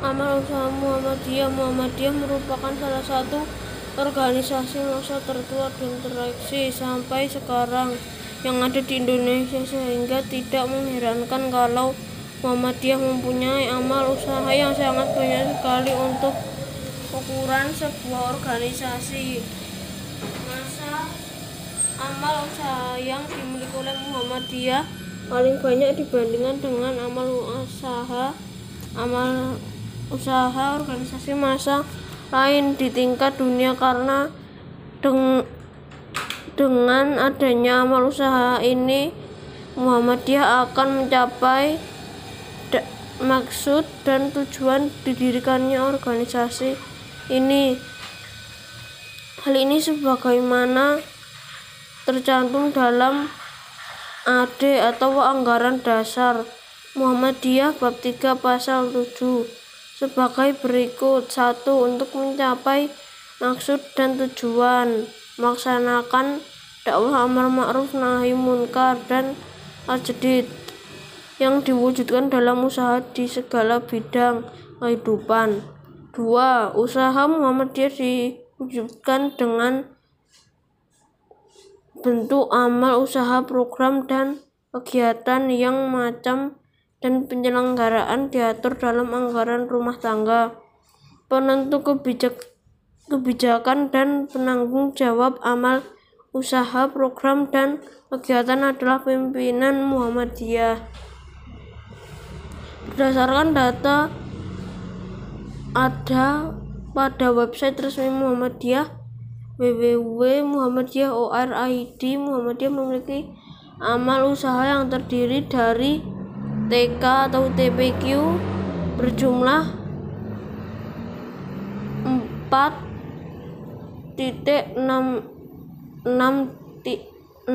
amal usaha Muhammadiyah. Muhammadiyah merupakan salah satu organisasi massa tertua dan tereksis sampai sekarang yang ada di Indonesia sehingga tidak mengherankan kalau Muhammadiyah mempunyai amal usaha yang sangat banyak sekali untuk ukuran sebuah organisasi. Masa amal usaha yang dimiliki oleh Muhammadiyah paling banyak dibandingkan dengan amal usaha amal usaha organisasi massa lain di tingkat dunia karena deng dengan adanya amal usaha ini Muhammadiyah akan mencapai maksud dan tujuan didirikannya organisasi ini. Hal ini sebagaimana tercantum dalam AD atau anggaran dasar Muhammadiyah bab 3 pasal 7 sebagai berikut. satu Untuk mencapai maksud dan tujuan melaksanakan dakwah amar ma'ruf nahi munkar dan ajdid yang diwujudkan dalam usaha di segala bidang kehidupan. Dua, usaha Muhammadiyah diwujudkan dengan bentuk amal usaha program dan kegiatan yang macam dan penyelenggaraan diatur dalam anggaran rumah tangga. Penentu kebijak, kebijakan dan penanggung jawab amal usaha, program, dan kegiatan adalah pimpinan Muhammadiyah. Berdasarkan data ada pada website resmi Muhammadiyah www.muhammadiyah.org Muhammadiyah memiliki amal usaha yang terdiri dari TK atau TPQ berjumlah 4 titik 6 623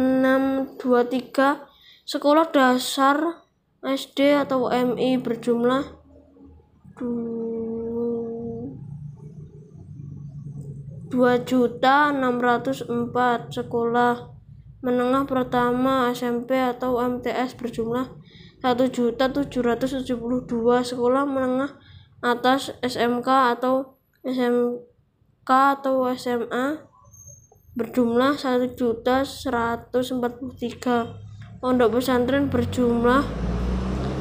sekolah dasar SD atau MI berjumlah 2 juta 604 sekolah menengah pertama SMP atau MTS berjumlah 1.772 sekolah menengah atas SMK atau SMK atau SMA berjumlah 1.143 pondok pesantren berjumlah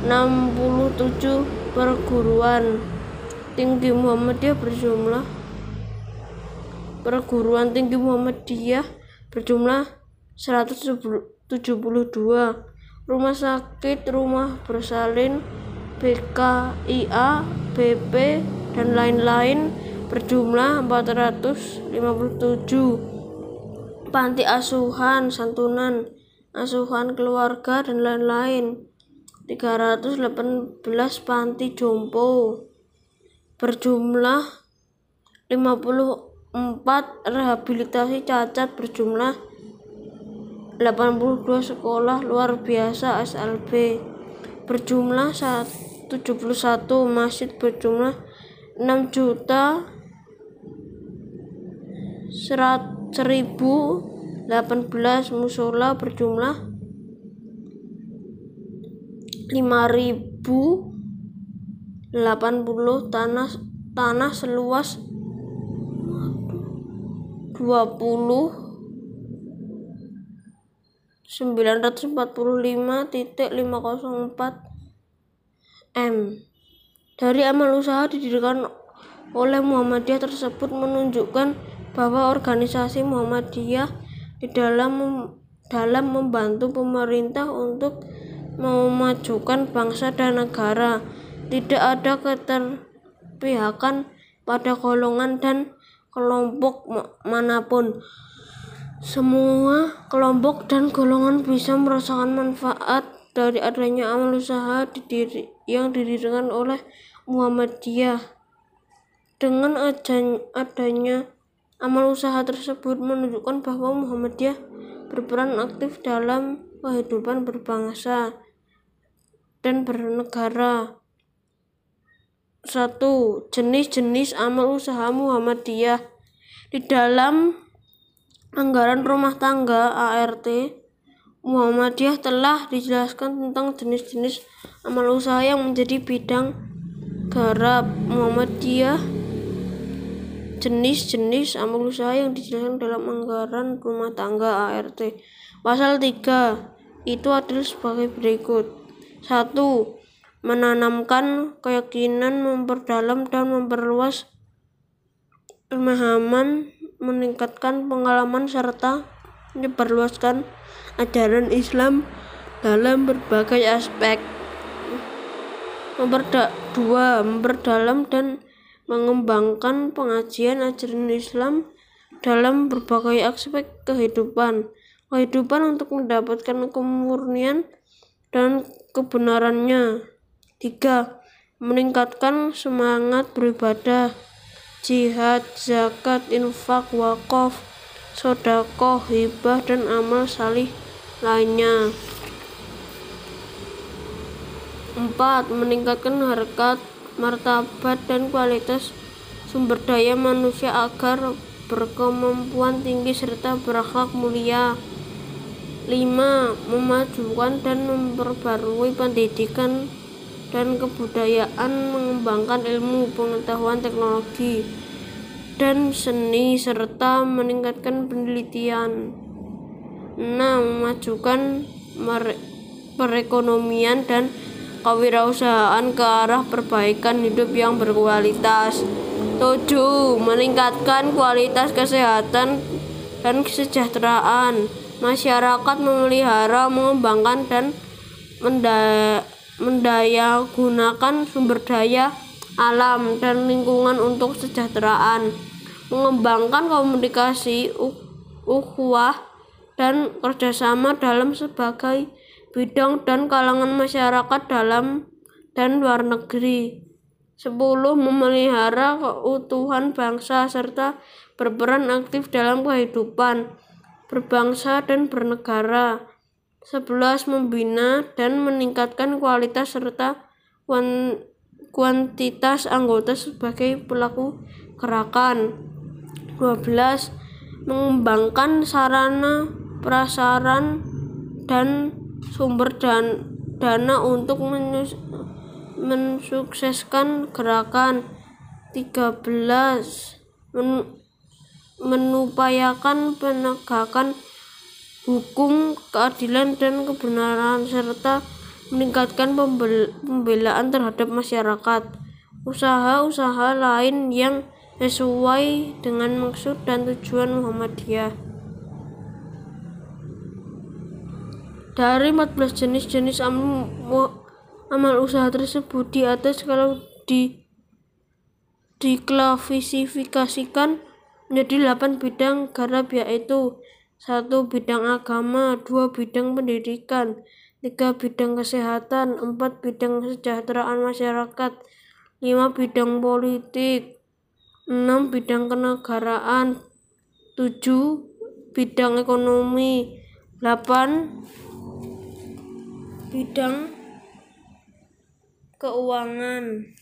67 perguruan. Tinggi Muhammadiyah berjumlah perguruan tinggi Muhammadiyah berjumlah 172 rumah sakit, rumah bersalin, BKIA, BP, dan lain-lain berjumlah 457 panti asuhan, santunan, asuhan keluarga, dan lain-lain. 318 panti jompo. Berjumlah 54 rehabilitasi cacat berjumlah 82 sekolah luar biasa SLB berjumlah 71 masjid berjumlah 6 juta 1018 musola berjumlah 5080 tanah tanah seluas 20 945.504 M. Dari amal usaha didirikan oleh Muhammadiyah tersebut menunjukkan bahwa organisasi Muhammadiyah di dalam dalam membantu pemerintah untuk memajukan bangsa dan negara. Tidak ada keterpihakan pada golongan dan kelompok mana pun. Semua kelompok dan golongan bisa merasakan manfaat dari adanya amal usaha didiri, yang didirikan oleh Muhammadiyah. Dengan adanya amal usaha tersebut menunjukkan bahwa Muhammadiyah berperan aktif dalam kehidupan berbangsa dan bernegara. Satu, jenis-jenis amal usaha Muhammadiyah di dalam Anggaran rumah tangga ART Muhammadiyah telah dijelaskan tentang jenis-jenis amal usaha yang menjadi bidang garap Muhammadiyah. Jenis-jenis amal usaha yang dijelaskan dalam anggaran rumah tangga ART pasal 3 itu adalah sebagai berikut. Satu menanamkan keyakinan memperdalam dan memperluas pemahaman meningkatkan pengalaman serta menyebarluaskan ajaran Islam dalam berbagai aspek. Memperda dua, memperdalam dan mengembangkan pengajian ajaran Islam dalam berbagai aspek kehidupan. Kehidupan untuk mendapatkan kemurnian dan kebenarannya. Tiga, meningkatkan semangat beribadah, jihad, zakat, infak, wakaf, sodakoh, hibah, dan amal salih lainnya. 4. Meningkatkan harkat, martabat, dan kualitas sumber daya manusia agar berkemampuan tinggi serta berakhlak mulia. 5. Memajukan dan memperbarui pendidikan dan kebudayaan, mengembangkan ilmu, pengetahuan, teknologi, dan seni, serta meningkatkan penelitian. 6. Memajukan perekonomian dan kewirausahaan ke arah perbaikan hidup yang berkualitas. 7. Meningkatkan kualitas kesehatan dan kesejahteraan masyarakat memelihara, mengembangkan dan mendaya gunakan sumber daya alam dan lingkungan untuk kesejahteraan, mengembangkan komunikasi, ukhuwah, dan kerjasama dalam sebagai bidang dan kalangan masyarakat dalam dan luar negeri. 10. Memelihara keutuhan bangsa serta berperan aktif dalam kehidupan berbangsa dan bernegara. 11. Membina dan meningkatkan kualitas serta kuantitas anggota sebagai pelaku gerakan. 12. Mengembangkan sarana prasaran dan sumber dan dana untuk mensukseskan gerakan 13 men menupayakan penegakan hukum, keadilan dan kebenaran serta meningkatkan pembelaan terhadap masyarakat. Usaha-usaha lain yang sesuai dengan maksud dan tujuan Muhammadiyah. Dari 14 jenis-jenis amal, usaha tersebut di atas kalau di diklasifikasikan menjadi 8 bidang garap yaitu satu bidang agama, dua bidang pendidikan, tiga bidang kesehatan, empat bidang kesejahteraan masyarakat, lima bidang politik, enam bidang kenegaraan, tujuh bidang ekonomi, delapan bidang keuangan